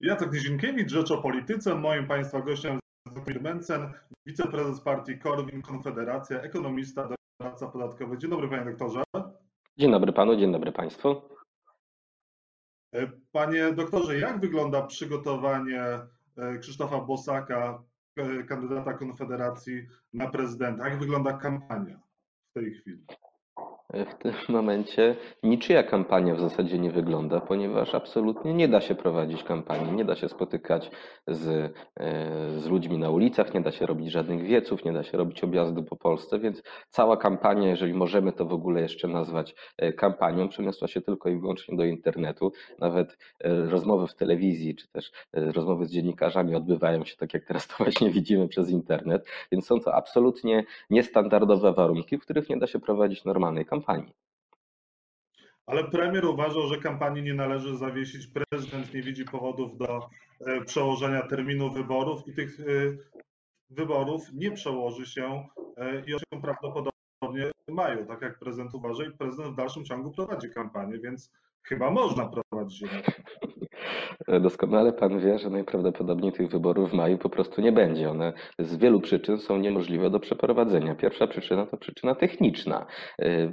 Jacek Nizinkiewicz, Rzecz o Polityce. Moim Państwa gościem jest Mencen, wiceprezes partii Korwin Konfederacja, ekonomista, doradca podatkowy. Dzień dobry Panie doktorze. Dzień dobry Panu, dzień dobry Państwu. Panie doktorze, jak wygląda przygotowanie e, Krzysztofa Bosaka, e, kandydata Konfederacji na prezydenta? Jak wygląda kampania w tej chwili? W tym momencie niczyja kampania w zasadzie nie wygląda, ponieważ absolutnie nie da się prowadzić kampanii, nie da się spotykać z, e, z ludźmi na ulicach, nie da się robić żadnych wieców, nie da się robić objazdu po Polsce, więc cała kampania, jeżeli możemy to w ogóle jeszcze nazwać e, kampanią, przeniosła się tylko i wyłącznie do internetu. Nawet e, rozmowy w telewizji, czy też rozmowy z dziennikarzami odbywają się tak, jak teraz to właśnie widzimy przez internet, więc są to absolutnie niestandardowe warunki, w których nie da się prowadzić normalnej kampanii kampanii. Ale premier uważał, że kampanii nie należy zawiesić. Prezydent nie widzi powodów do e, przełożenia terminu wyborów i tych e, wyborów nie przełoży się e, i się prawdopodobnie mają, tak jak prezydent uważa i prezydent w dalszym ciągu prowadzi kampanię, więc chyba można prowadzić. Doskonale pan wie, że najprawdopodobniej tych wyborów w maju po prostu nie będzie. One z wielu przyczyn są niemożliwe do przeprowadzenia. Pierwsza przyczyna to przyczyna techniczna.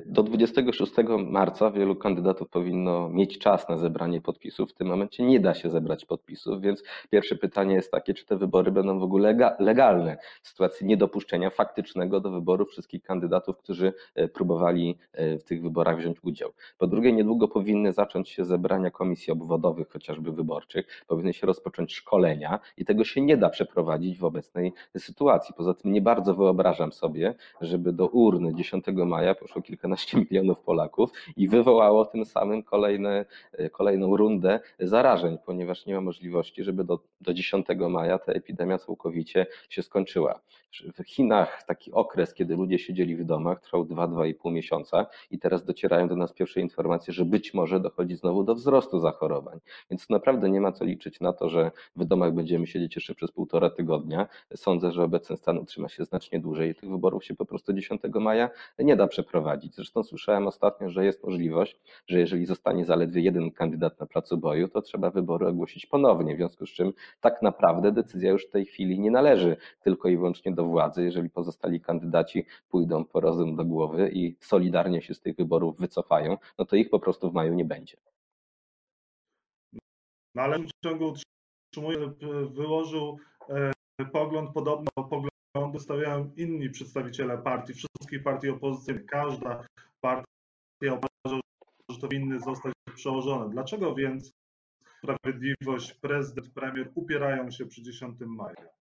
Do 26 marca wielu kandydatów powinno mieć czas na zebranie podpisów. W tym momencie nie da się zebrać podpisów, więc pierwsze pytanie jest takie, czy te wybory będą w ogóle legalne w sytuacji niedopuszczenia faktycznego do wyboru wszystkich kandydatów, którzy e, próbowali e, w tych wyborach wziąć udział. Po drugie, niedługo powinny zacząć się zebrania komisji obwodowych, chociażby wyborczych, powinny się rozpocząć szkolenia i tego się nie da przeprowadzić w obecnej sytuacji. Poza tym nie bardzo wyobrażam sobie, żeby do urny 10 maja poszło kilkanaście milionów Polaków i wywołało tym samym kolejne, kolejną rundę zarażeń, ponieważ nie ma możliwości, żeby do, do 10 maja ta epidemia całkowicie się skończyła. W Chinach taki okres, kiedy ludzie siedzieli w domach, trwał 2-2,5 miesiąca i teraz docierają do nas pierwsze informacje, że być może dochodzi znowu do wzrostu zachorowań. Więc naprawdę nie ma co liczyć na to, że w domach będziemy siedzieć jeszcze przez półtora tygodnia. Sądzę, że obecny stan utrzyma się znacznie dłużej i tych wyborów się po prostu 10 maja nie da przeprowadzić. Zresztą słyszałem ostatnio, że jest możliwość, że jeżeli zostanie zaledwie jeden kandydat na placu boju, to trzeba wybory ogłosić ponownie, w związku z czym tak naprawdę decyzja już w tej chwili nie należy tylko i wyłącznie do władzy, jeżeli pozostali kandydaci pójdą po rozum do głowy i solidarnie się z tych wyborów wycofają, no to ich po prostu w maju nie będzie. No ale w ciągu utrzymuje, wyłożył e, pogląd podobny do poglądu stawiają inni przedstawiciele partii, wszystkich partii opozycyjnych. Każda partia uważa, że to winny zostać przełożone. Dlaczego więc Sprawiedliwość, prezydent, premier upierają się przy 10 maja?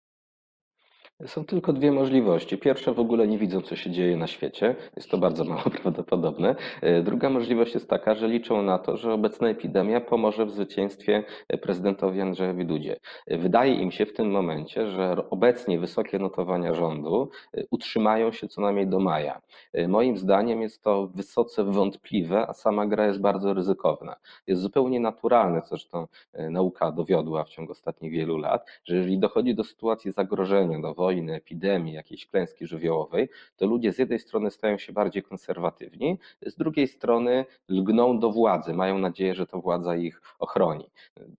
Są tylko dwie możliwości. Pierwsza w ogóle nie widzą, co się dzieje na świecie. Jest to bardzo mało prawdopodobne. E, druga możliwość jest taka, że liczą na to, że obecna epidemia pomoże w zwycięstwie prezydentowi Andrzejowi Dudzie. E, wydaje im się w tym momencie, że obecnie wysokie notowania rządu e, utrzymają się co najmniej do maja. Moim zdaniem jest to wysoce wątpliwe, a sama gra jest bardzo ryzykowna. Jest zupełnie naturalne, co zresztą nauka dowiodła w ciągu ostatnich wielu lat, że jeżeli dochodzi do sytuacji zagrożenia, do wojny, epidemii, jakiejś klęski żywiołowej, to ludzie z jednej strony stają się bardziej konserwatywni, z drugiej strony lgną do władzy, mają nadzieję, że to władza ich ochroni.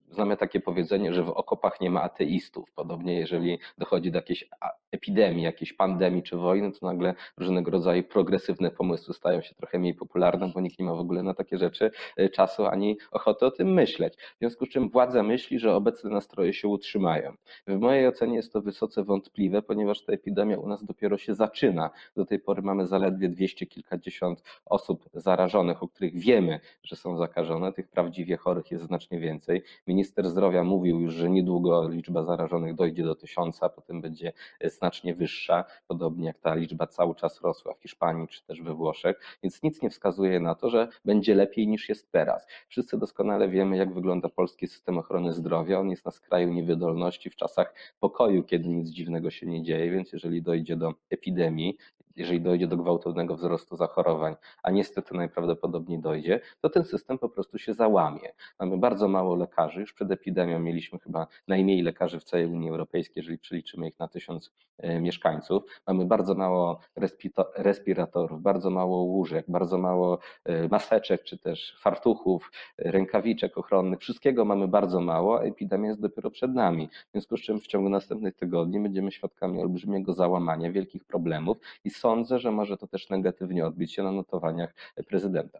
Znamy takie powiedzenie, że w okopach nie ma ateistów. Podobnie, jeżeli dochodzi do jakiejś epidemii, jakiejś pandemii czy wojny, to nagle różnego rodzaju progresywne pomysły stają się trochę mniej popularne, bo nikt nie ma w ogóle na takie rzeczy e, czasu ani ochoty o tym myśleć. W związku z czym władza myśli, że obecne nastroje się utrzymają. W mojej ocenie jest to wysoce wątpliwe ponieważ ta epidemia u nas dopiero się zaczyna. Do tej pory mamy zaledwie dwieście kilkadziesiąt osób zarażonych, o których wiemy, że są zakażone. Tych prawdziwie chorych jest znacznie więcej. Minister zdrowia mówił już, że niedługo liczba zarażonych dojdzie do tysiąca, potem będzie znacznie wyższa, podobnie jak ta liczba cały czas rosła w Hiszpanii czy też we Włoszech, więc nic nie wskazuje na to, że będzie lepiej niż jest teraz. Wszyscy doskonale wiemy, jak wygląda polski system ochrony zdrowia. On jest na skraju niewydolności w czasach pokoju, kiedy nic dziwnego się nie dzieje, więc jeżeli dojdzie do epidemii, jeżeli dojdzie do gwałtownego wzrostu zachorowań, a niestety najprawdopodobniej dojdzie, to ten system po prostu się załamie. Mamy bardzo mało lekarzy, już przed epidemią mieliśmy chyba najmniej lekarzy w całej Unii Europejskiej, jeżeli przeliczymy ich na tysiąc e, mieszkańców. Mamy bardzo mało respiratorów, bardzo mało łóżek, bardzo mało e, maseczek czy też fartuchów, rękawiczek ochronnych. Wszystkiego mamy bardzo mało, a epidemia jest dopiero przed nami. W związku z czym w ciągu następnych tygodni będziemy świadkami olbrzymiego załamania, wielkich problemów i sądzę, że może to też negatywnie odbić się na notowaniach prezydenta.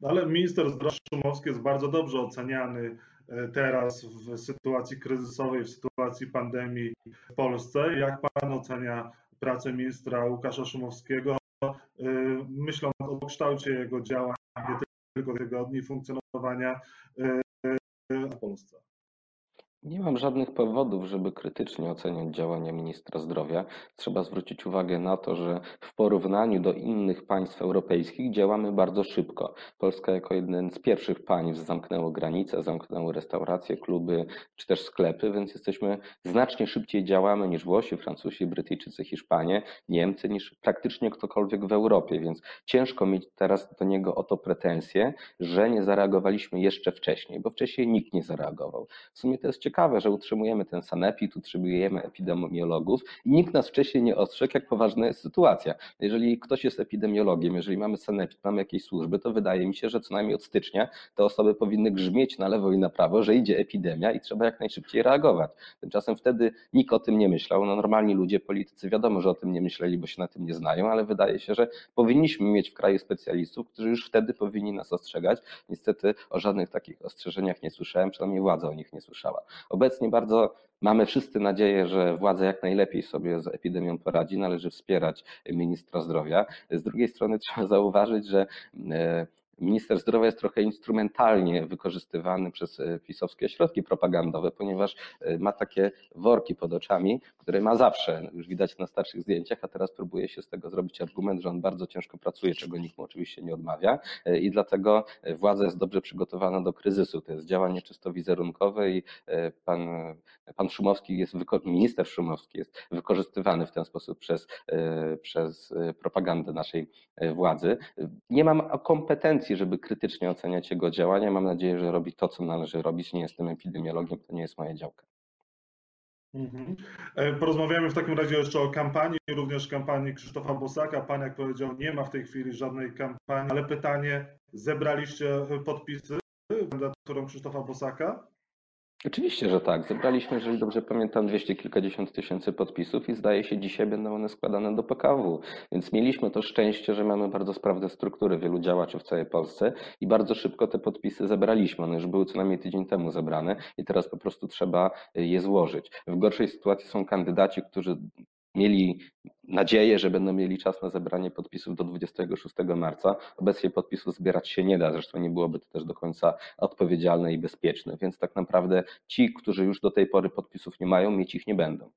No ale minister zdrowia Szumowski jest bardzo dobrze oceniany e, teraz w sytuacji kryzysowej, w sytuacji pandemii w Polsce. Jak pan ocenia pracę ministra Łukasza Szumowskiego, e, myśląc o kształcie jego działań, nie tylko tygodni funkcjonowania e, w Polsce? Nie mam żadnych powodów, żeby krytycznie oceniać działania ministra zdrowia. Trzeba zwrócić uwagę na to, że w porównaniu do innych państw europejskich działamy bardzo szybko. Polska jako jeden z pierwszych państw zamknęło granice, zamknęło restauracje, kluby czy też sklepy, więc jesteśmy znacznie szybciej działamy niż Włosi, Francuzi, Brytyjczycy, Hiszpanie, Niemcy, niż praktycznie ktokolwiek w Europie, więc ciężko mieć teraz do niego o to pretensje, że nie zareagowaliśmy jeszcze wcześniej, bo wcześniej nikt nie zareagował. W sumie to jest ciekawe, że utrzymujemy ten sanepid, utrzymujemy epidemiologów i nikt nas wcześniej nie ostrzegł, jak poważna jest sytuacja. Jeżeli ktoś jest epidemiologiem, jeżeli mamy sanepid, mamy jakieś służby, to wydaje mi się, że co najmniej od stycznia te osoby powinny grzmieć na lewo i na prawo, że idzie epidemia i trzeba jak najszybciej reagować. Tymczasem wtedy nikt o tym nie myślał. No, normalni ludzie, politycy wiadomo, że o tym nie myśleli, bo się na tym nie znają, ale wydaje się, że powinniśmy mieć w kraju specjalistów, którzy już wtedy powinni nas ostrzegać. Niestety o żadnych takich ostrzeżeniach nie słyszałem, przynajmniej władza o nich nie słyszała. Obecnie bardzo mamy wszyscy nadzieję, że władza jak najlepiej sobie z epidemią poradzi. Należy wspierać ministra zdrowia. Z drugiej strony trzeba zauważyć, że e, minister zdrowia jest trochę instrumentalnie wykorzystywany przez e, pisowskie środki propagandowe, ponieważ e, ma takie worki pod oczami, które ma zawsze, już widać na starszych zdjęciach, a teraz próbuje się z tego zrobić argument, że on bardzo ciężko pracuje, czego nikt mu oczywiście nie odmawia e, i dlatego władza jest dobrze przygotowana do kryzysu. To jest działanie czysto wizerunkowe i pan, pan Szumowski jest, minister Szumowski jest wykorzystywany w ten sposób przez, przez propagandę naszej władzy. Nie mam kompetencji żeby krytycznie oceniać jego działania. Mam nadzieję, że robi to, co należy robić. Nie jestem epidemiologiem, to nie jest moja działka. Mhm. E, porozmawiamy w takim razie jeszcze o kampanii, również kampanii Krzysztofa Bosaka. Pan, jak powiedział, nie ma w tej chwili żadnej kampanii, ale pytanie, zebraliście podpisy kandydaturą Krzysztofa Bosaka? Oczywiście, że tak. Zebraliśmy, jeżeli dobrze pamiętam, dwieście kilkadziesiąt tysięcy podpisów i zdaje się dzisiaj będą one składane do PKW. Więc mieliśmy to szczęście, że mamy bardzo sprawne struktury wielu działaczy w całej Polsce i bardzo szybko te podpisy zebraliśmy. One już były co najmniej tydzień temu zebrane i teraz po prostu trzeba je złożyć. W gorszej sytuacji są kandydaci, którzy mieli nadzieję, że będą mieli czas na zebranie podpisów do 26 marca. Obecnie podpisów zbierać się nie da, zresztą nie byłoby to też do końca odpowiedzialne i bezpieczne, więc tak naprawdę ci, którzy już do tej pory podpisów nie mają, mieć ich nie będą.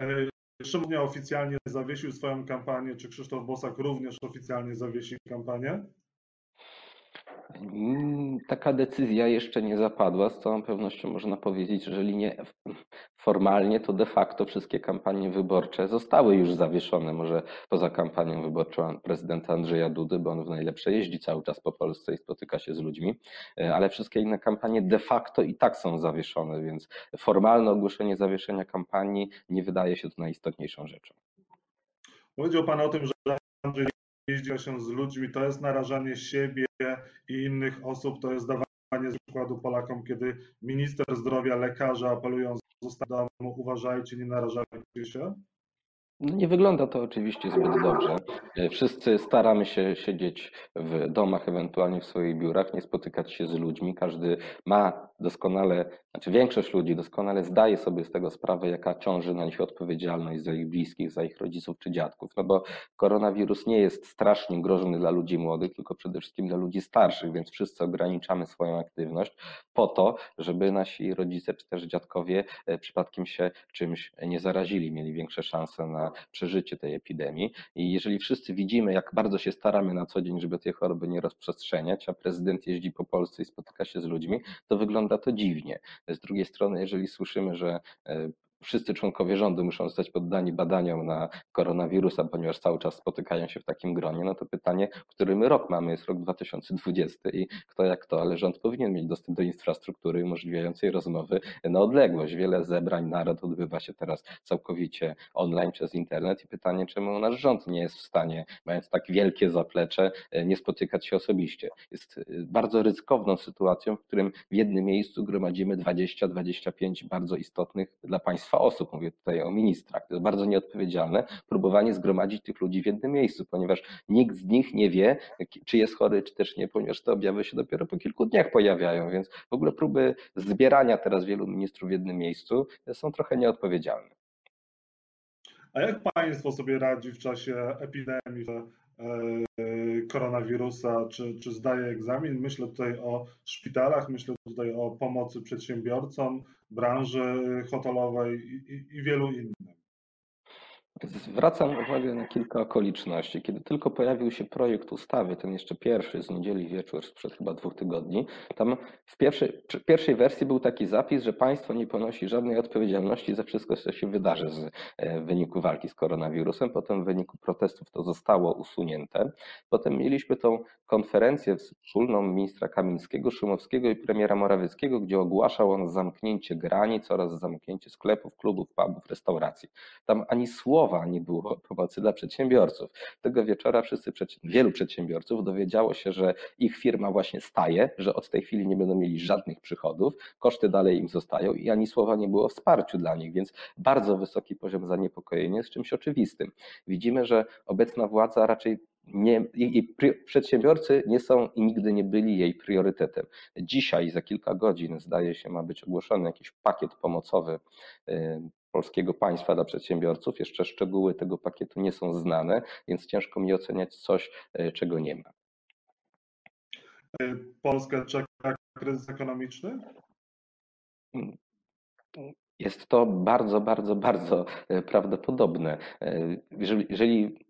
E, Szymon oficjalnie zawiesił swoją kampanię, czy Krzysztof Bosak również oficjalnie zawiesi kampanię? Mm, taka decyzja jeszcze nie zapadła. Z całą pewnością można powiedzieć, że jeżeli nie formalnie, to de facto wszystkie kampanie wyborcze zostały już zawieszone. Może poza kampanią wyborczą prezydenta Andrzeja Dudy, bo on w najlepsze jeździ cały czas po Polsce i spotyka się z ludźmi, e, ale wszystkie inne kampanie de facto i tak są zawieszone, więc formalne ogłoszenie zawieszenia kampanii nie wydaje się to najistotniejszą rzeczą. Powiedział Pan o tym, że Andrzej jeździł się z ludźmi, to jest narażanie siebie i innych osób, to jest dawanie przykładu Polakom, kiedy minister zdrowia, lekarze apelują zostać domu, uważajcie, nie narażajcie się? No nie wygląda to oczywiście zbyt dobrze. E, wszyscy staramy się siedzieć w domach, ewentualnie w swoich biurach, nie spotykać się z ludźmi. Każdy ma doskonale, znaczy większość ludzi doskonale zdaje sobie z tego sprawę, jaka ciąży na nich odpowiedzialność za ich bliskich, za ich rodziców czy dziadków. No bo koronawirus nie jest strasznie groźny dla ludzi młodych, tylko przede wszystkim dla ludzi starszych, więc wszyscy ograniczamy swoją aktywność po to, żeby nasi rodzice czy też dziadkowie e, przypadkiem się czymś nie zarazili, mieli większe szanse na przeżycie tej epidemii. I jeżeli wszyscy widzimy, jak bardzo się staramy na co dzień, żeby tej choroby nie rozprzestrzeniać, a prezydent jeździ po Polsce i spotyka się z ludźmi, to wygląda to dziwnie. Z drugiej strony, jeżeli słyszymy, że e, wszyscy członkowie rządu muszą zostać poddani badaniom na koronawirusa, ponieważ cały czas spotykają się w takim gronie, no to pytanie, który my rok mamy, jest rok 2020 i kto jak to, ale rząd powinien mieć dostęp do infrastruktury umożliwiającej rozmowy na odległość. Wiele zebrań naród odbywa się teraz całkowicie online przez internet i pytanie, czemu nasz rząd nie jest w stanie, mając tak wielkie zaplecze, nie spotykać się osobiście. Jest bardzo ryzykowną sytuacją, w którym w jednym miejscu gromadzimy 20-25 bardzo istotnych dla państwa osób. Mówię tutaj o ministrach. To jest bardzo nieodpowiedzialne próbowanie zgromadzić tych ludzi w jednym miejscu, ponieważ nikt z nich nie wie, czy jest chory, czy też nie, ponieważ te objawy się dopiero po kilku dniach pojawiają, więc w ogóle próby zbierania teraz wielu ministrów w jednym miejscu są trochę nieodpowiedzialne. A jak państwo sobie radzi w czasie epidemii, E, koronawirusa, czy, czy zdaje egzamin. Myślę tutaj o szpitalach, myślę tutaj o pomocy przedsiębiorcom, branży hotelowej i, i, i wielu innym. Zwracam uwagę na kilka okoliczności. Kiedy tylko pojawił się projekt ustawy, ten jeszcze pierwszy z niedzieli wieczór sprzed chyba dwóch tygodni, tam w pierwszej, w pierwszej wersji był taki zapis, że państwo nie ponosi żadnej odpowiedzialności za wszystko, co się wydarzy z e, wyniku walki z koronawirusem. Potem w wyniku protestów to zostało usunięte. Potem mieliśmy tą konferencję wspólną ministra Kamińskiego, Szumowskiego i premiera Morawieckiego, gdzie ogłaszał on zamknięcie granic oraz zamknięcie sklepów, klubów, pubów, restauracji. Tam ani słowa słowa nie było pomocy dla przedsiębiorców. Tego wieczora wszyscy, wielu przedsiębiorców dowiedziało się, że ich firma właśnie staje, że od tej chwili nie będą mieli żadnych przychodów, koszty dalej im zostają i ani słowa nie było o wsparciu dla nich, więc bardzo wysoki poziom zaniepokojenia z czymś oczywistym. Widzimy, że obecna władza raczej nie, jej przedsiębiorcy nie są i nigdy nie byli jej priorytetem. Dzisiaj, za kilka godzin, zdaje się, ma być ogłoszony jakiś pakiet pomocowy polskiego państwa dla przedsiębiorców. Jeszcze szczegóły tego pakietu nie są znane, więc ciężko mi oceniać coś, e, czego nie ma. Polskę czeka kryzys ekonomiczny? Jest to bardzo, bardzo, bardzo e, prawdopodobne. E, jeżeli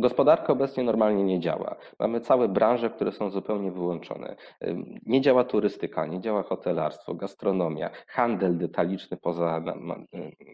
Gospodarka obecnie normalnie nie działa. Mamy całe branże, które są zupełnie wyłączone. Nie działa turystyka, nie działa hotelarstwo, gastronomia, handel detaliczny poza,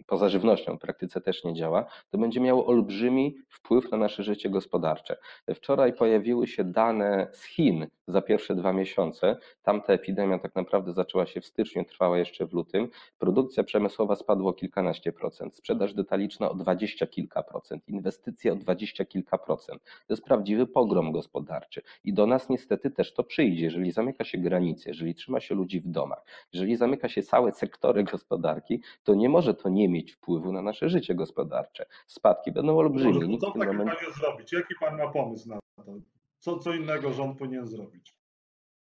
poza żywnością w praktyce też nie działa. To będzie miało olbrzymi wpływ na nasze życie gospodarcze. Wczoraj pojawiły się dane z Chin za pierwsze dwa miesiące. Tamta epidemia tak naprawdę zaczęła się w styczniu, trwała jeszcze w lutym. Produkcja przemysłowa spadła o kilkanaście procent, sprzedaż detaliczna o dwadzieścia kilka procent, inwestycje o dwadzieścia kilka. To jest prawdziwy pogrom gospodarczy i do nas niestety też to przyjdzie. Jeżeli zamyka się granice, jeżeli trzyma się ludzi w domach, jeżeli zamyka się całe sektory gospodarki, to nie może to nie mieć wpływu na nasze życie gospodarcze. Spadki będą olbrzymie. Co w takim razie zrobić? Jaki pan ma pomysł na to? Co, co innego rząd powinien zrobić?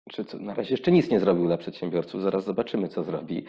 Czy co, na razie jeszcze nic nie zrobił dla przedsiębiorców, zaraz zobaczymy, co zrobi.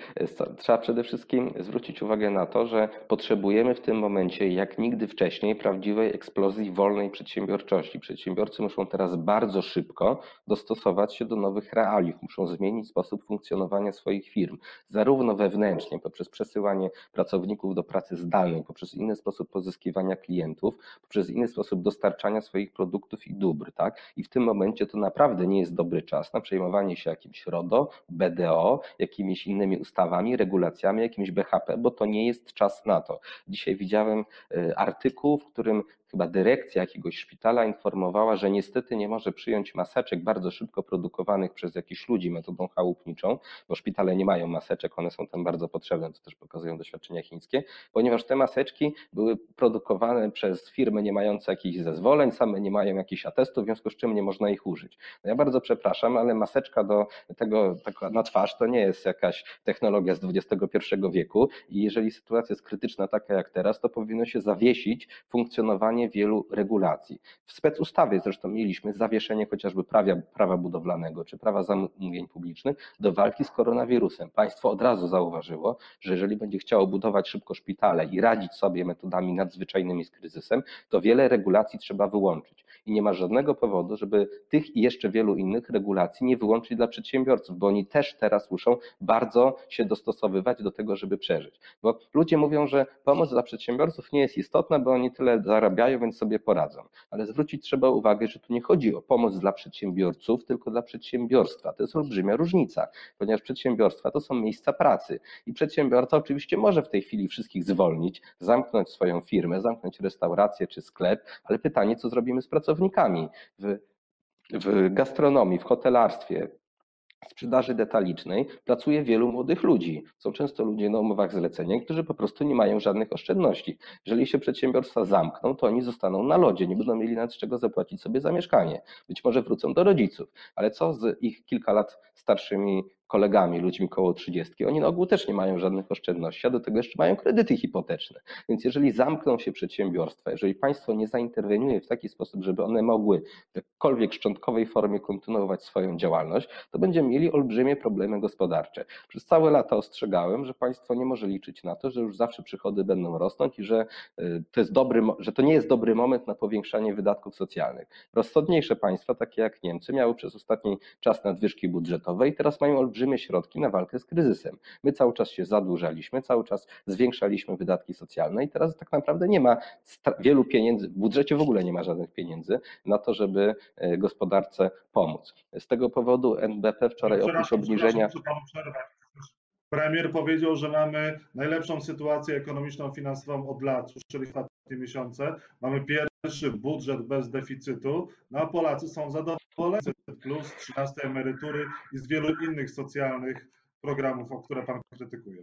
Trzeba przede wszystkim zwrócić uwagę na to, że potrzebujemy w tym momencie, jak nigdy wcześniej, prawdziwej eksplozji wolnej przedsiębiorczości. Przedsiębiorcy muszą teraz bardzo szybko dostosować się do nowych realiów, muszą zmienić sposób funkcjonowania swoich firm, zarówno wewnętrznie, poprzez przesyłanie pracowników do pracy zdalnej, poprzez inny sposób pozyskiwania klientów, poprzez inny sposób dostarczania swoich produktów i dóbr. Tak? I w tym momencie to naprawdę nie jest dobry czas przejmowanie się jakimś RODO, BDO, jakimiś innymi ustawami, regulacjami, jakimś BHP, bo to nie jest czas na to. Dzisiaj widziałem y, artykuł, w którym chyba dyrekcja jakiegoś szpitala informowała, że niestety nie może przyjąć maseczek bardzo szybko produkowanych przez jakichś ludzi metodą chałupniczą, bo szpitale nie mają maseczek, one są tam bardzo potrzebne, co też pokazują doświadczenia chińskie, ponieważ te maseczki były produkowane przez firmy nie mające jakichś zezwoleń, same nie mają jakichś atestów, w związku z czym nie można ich użyć. No ja bardzo przepraszam, ale maseczka do tego na twarz to nie jest jakaś technologia z XXI wieku i jeżeli sytuacja jest krytyczna taka jak teraz, to powinno się zawiesić funkcjonowanie wielu regulacji. W specustawie zresztą mieliśmy zawieszenie chociażby prawa, prawa budowlanego czy prawa zamówień publicznych do walki z koronawirusem. Państwo od razu zauważyło, że jeżeli będzie chciało budować szybko szpitale i radzić sobie metodami nadzwyczajnymi z kryzysem, to wiele regulacji trzeba wyłączyć. I nie ma żadnego powodu, żeby tych i jeszcze wielu innych regulacji nie wyłączyć dla przedsiębiorców, bo oni też teraz muszą bardzo się dostosowywać do tego, żeby przeżyć. Bo ludzie mówią, że pomoc dla przedsiębiorców nie jest istotna, bo oni tyle zarabiają, więc sobie poradzą. Ale zwrócić trzeba uwagę, że tu nie chodzi o pomoc dla przedsiębiorców, tylko dla przedsiębiorstwa. To jest olbrzymia różnica, ponieważ przedsiębiorstwa to są miejsca pracy i przedsiębiorca oczywiście może w tej chwili wszystkich zwolnić, zamknąć swoją firmę, zamknąć restaurację czy sklep, ale pytanie, co zrobimy z pracownikami w, w gastronomii, w hotelarstwie, sprzedaży detalicznej pracuje wielu młodych ludzi. Są często ludzie na umowach zlecenia, którzy po prostu nie mają żadnych oszczędności. Jeżeli się przedsiębiorstwa zamkną, to oni zostaną na lodzie, nie będą mieli nad czego zapłacić sobie za mieszkanie. Być może wrócą do rodziców, ale co z ich kilka lat starszymi kolegami, ludźmi koło 30, oni na ogół też nie mają żadnych oszczędności, a do tego jeszcze mają kredyty hipoteczne. Więc jeżeli zamkną się przedsiębiorstwa, jeżeli państwo nie zainterweniuje w taki sposób, żeby one mogły w jakkolwiek szczątkowej formie kontynuować swoją działalność, to będziemy mieli olbrzymie problemy gospodarcze. Przez całe lata ostrzegałem, że państwo nie może liczyć na to, że już zawsze przychody będą rosnąć i że y, to, jest dobry, że to nie jest dobry moment na powiększanie wydatków socjalnych. Rozsądniejsze państwa, takie jak Niemcy, miały przez ostatni czas nadwyżki budżetowe i teraz mają olbrzymie olbrzymie środki na walkę z kryzysem. My cały czas się zadłużaliśmy, cały czas zwiększaliśmy wydatki socjalne i teraz tak naprawdę nie ma wielu pieniędzy, w budżecie w ogóle nie ma żadnych pieniędzy na to, żeby e, gospodarce pomóc. Z tego powodu NBP wczoraj oprócz obniżenia. Premier powiedział, że mamy najlepszą sytuację ekonomiczną, finansową od lat. Słyszeli ostatnie miesiące. Mamy pierwszy budżet bez deficytu, no a Polacy są zadowoleni. Plus, 13 emerytury i z wielu innych socjalnych programów, o które Pan krytykuje.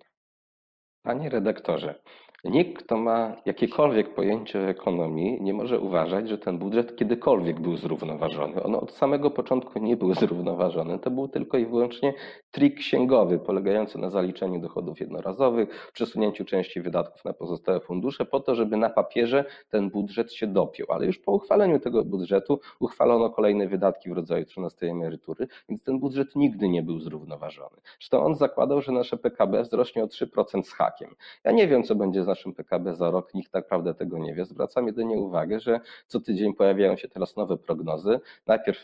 Panie redaktorze, Nikt, kto ma jakiekolwiek pojęcie o ekonomii, nie może uważać, że ten budżet kiedykolwiek był zrównoważony. On od samego początku nie był zrównoważony. To był tylko i wyłącznie trik księgowy, polegający na zaliczeniu dochodów jednorazowych, przesunięciu części wydatków na pozostałe fundusze, po to, żeby na papierze ten budżet się dopiął. Ale już po uchwaleniu tego budżetu uchwalono kolejne wydatki w rodzaju 13 emerytury, więc ten budżet nigdy nie był zrównoważony. Zresztą on zakładał, że nasze PKB wzrośnie o 3% z hakiem. Ja nie wiem, co będzie z naszym PKB za rok, nikt tak naprawdę tego nie wie. Zwracam jedynie uwagę, że co tydzień pojawiają się teraz nowe prognozy. Najpierw,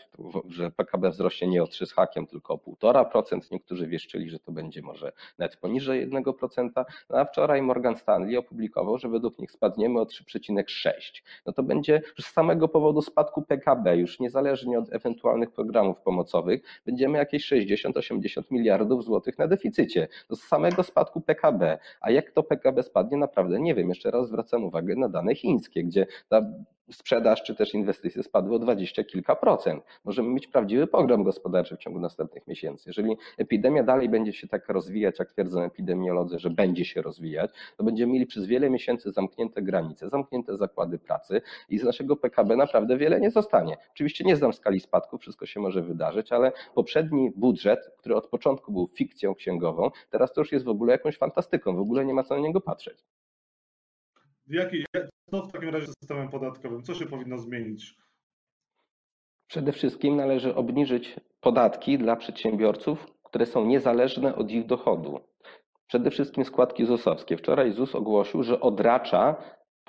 że PKB wzrośnie nie o 3 z hakiem, tylko o 1,5%. Niektórzy wieszczyli, że to będzie może nawet poniżej 1%. No a wczoraj Morgan Stanley opublikował, że według nich spadniemy o 3,6. No to będzie z samego powodu spadku PKB, już niezależnie od ewentualnych programów pomocowych, będziemy jakieś 60-80 miliardów złotych na deficycie. Z samego spadku PKB. A jak to PKB spadnie, naprawdę naprawdę nie wiem. Jeszcze raz zwracam uwagę na dane chińskie, gdzie ta sprzedaż czy też inwestycje spadły o dwadzieścia kilka procent. Możemy mieć prawdziwy program gospodarczy w ciągu następnych miesięcy. Jeżeli epidemia dalej będzie się tak rozwijać, jak twierdzą epidemiolodzy, że będzie się rozwijać, to będziemy mieli przez wiele miesięcy zamknięte granice, zamknięte zakłady pracy i z naszego PKB naprawdę wiele nie zostanie. Oczywiście nie znam skali spadku, wszystko się może wydarzyć, ale poprzedni budżet, który od początku był fikcją księgową, teraz to już jest w ogóle jakąś fantastyką, w ogóle nie ma co na niego patrzeć. Jaki, co w takim razie z systemem podatkowym? Co się powinno zmienić? Przede wszystkim należy obniżyć podatki dla przedsiębiorców, które są niezależne od ich dochodu. Przede wszystkim składki ZUS-owskie. Wczoraj ZUS ogłosił, że odracza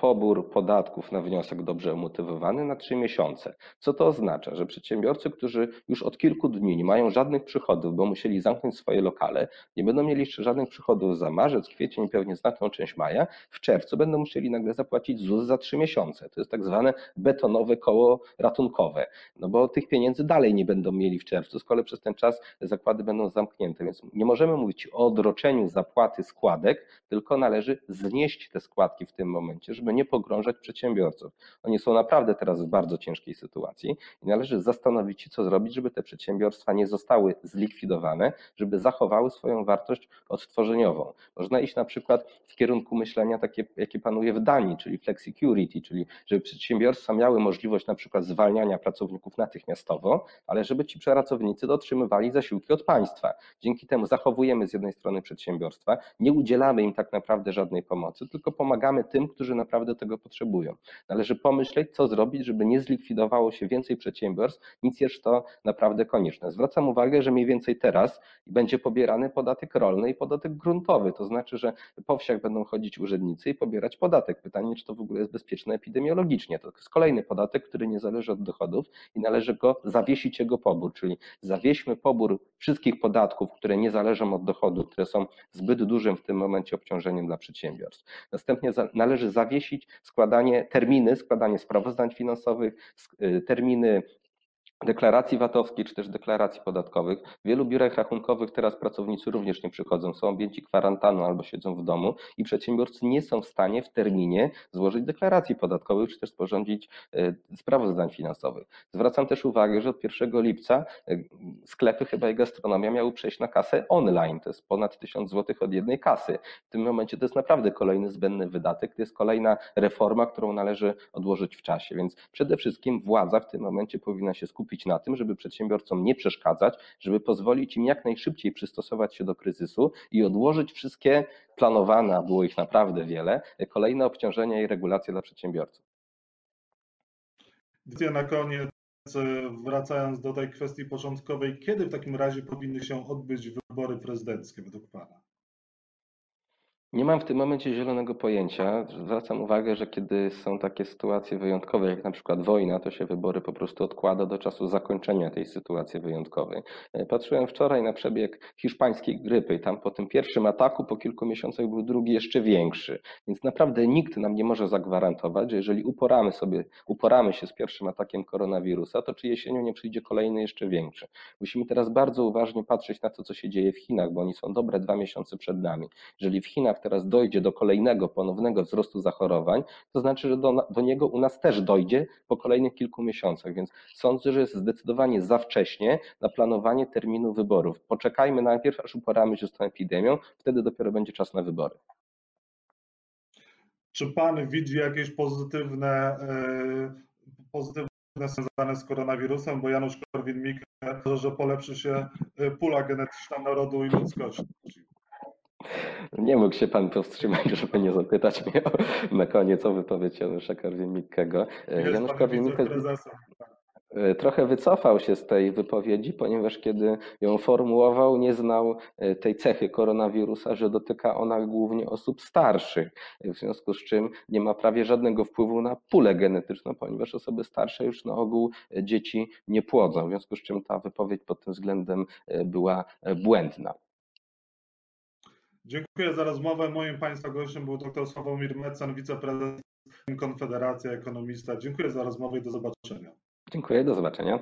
pobór podatków na wniosek dobrze umotywowany na trzy miesiące. Co to oznacza? Że przedsiębiorcy, którzy już od kilku dni nie mają żadnych przychodów, bo musieli zamknąć swoje lokale, nie będą mieli jeszcze żadnych przychodów za marzec, kwiecień, pewnie znaczną część maja, w czerwcu będą musieli nagle zapłacić ZUS za trzy miesiące. To jest tak zwane betonowe koło ratunkowe, no bo tych pieniędzy dalej nie będą mieli w czerwcu, z kolei przez ten czas zakłady będą zamknięte, więc nie możemy mówić o odroczeniu zapłaty składek, tylko należy znieść te składki w tym momencie, żeby żeby nie pogrążać przedsiębiorców. Oni są naprawdę teraz w bardzo ciężkiej sytuacji i należy zastanowić się, co zrobić, żeby te przedsiębiorstwa nie zostały zlikwidowane, żeby zachowały swoją wartość odtworzeniową. Można iść na przykład w kierunku myślenia takie, jakie panuje w Danii, czyli flexicurity, czyli żeby przedsiębiorstwa miały możliwość na przykład zwalniania pracowników natychmiastowo, ale żeby ci pracownicy dotrzymywali zasiłki od państwa. Dzięki temu zachowujemy z jednej strony przedsiębiorstwa, nie udzielamy im tak naprawdę żadnej pomocy, tylko pomagamy tym, którzy naprawdę naprawdę tego potrzebują. Należy pomyśleć, co zrobić, żeby nie zlikwidowało się więcej przedsiębiorstw, nic jest to naprawdę konieczne. Zwracam uwagę, że mniej więcej teraz będzie pobierany podatek rolny i podatek gruntowy, to znaczy, że po wsiach będą chodzić urzędnicy i pobierać podatek. Pytanie, czy to w ogóle jest bezpieczne epidemiologicznie. To jest kolejny podatek, który nie zależy od dochodów i należy go zawiesić jego pobór, czyli zawieśmy pobór wszystkich podatków, które nie zależą od dochodu, które są zbyt dużym w tym momencie obciążeniem dla przedsiębiorstw. Następnie należy zawiesić składanie terminy, składanie sprawozdań finansowych, y, terminy deklaracji VAT-owskiej czy też deklaracji podatkowych. W wielu biurach rachunkowych teraz pracownicy również nie przychodzą, są objęci kwarantanną albo siedzą w domu i przedsiębiorcy nie są w stanie w terminie złożyć deklaracji podatkowych czy też sporządzić e, sprawozdań finansowych. Zwracam też uwagę, że od 1 lipca e, sklepy chyba i gastronomia miały przejść na kasę online. To jest ponad 1000 zł od jednej kasy. W tym momencie to jest naprawdę kolejny zbędny wydatek. To jest kolejna reforma, którą należy odłożyć w czasie. Więc przede wszystkim władza w tym momencie powinna się skupić skupić na tym, żeby przedsiębiorcom nie przeszkadzać, żeby pozwolić im jak najszybciej przystosować się do kryzysu i odłożyć wszystkie planowane, a było ich naprawdę wiele, kolejne obciążenia i regulacje dla przedsiębiorców. Na koniec, wracając do tej kwestii początkowej, kiedy w takim razie powinny się odbyć wybory prezydenckie według Pana? Nie mam w tym momencie zielonego pojęcia. Zwracam uwagę, że kiedy są takie sytuacje wyjątkowe, jak na przykład wojna, to się wybory po prostu odkłada do czasu zakończenia tej sytuacji wyjątkowej. E, patrzyłem wczoraj na przebieg hiszpańskiej grypy i tam po tym pierwszym ataku po kilku miesiącach był drugi jeszcze większy. Więc naprawdę nikt nam nie może zagwarantować, że jeżeli uporamy sobie, uporamy się z pierwszym atakiem koronawirusa, to czy jesienią nie przyjdzie kolejny jeszcze większy. Musimy teraz bardzo uważnie patrzeć na to, co się dzieje w Chinach, bo oni są dobre dwa miesiące przed nami. Jeżeli w Chinach teraz dojdzie do kolejnego ponownego wzrostu zachorowań, to znaczy, że do, do niego u nas też dojdzie po kolejnych kilku miesiącach. Więc sądzę, że jest zdecydowanie za wcześnie na planowanie terminu wyborów. Poczekajmy najpierw, aż uporamy się z tą epidemią, wtedy dopiero będzie czas na wybory. Czy pan widzi jakieś pozytywne, yy, pozytywne związane z koronawirusem, bo Janusz Korwin-Mikke że polepszy się pula genetyczna narodu i ludzkości. Nie mógł się pan powstrzymać, żeby nie zapytać mnie o, na koniec o wypowiedź Janusza Korwin-Mikkego. Janusz Korwin-Mikke e, trochę wycofał się z tej wypowiedzi, ponieważ kiedy ją formułował, nie znał e, tej cechy koronawirusa, że dotyka ona głównie osób starszych, w związku z czym nie ma prawie żadnego wpływu na pulę genetyczną, ponieważ osoby starsze już na ogół e, dzieci nie płodzą, w związku z czym ta wypowiedź pod tym względem była błędna. Dziękuję za rozmowę. Moim Państwa gościem był dr Sławomir Mecan, wiceprezes Konfederacja Ekonomista. Dziękuję za rozmowę i do zobaczenia. Dziękuję, do zobaczenia.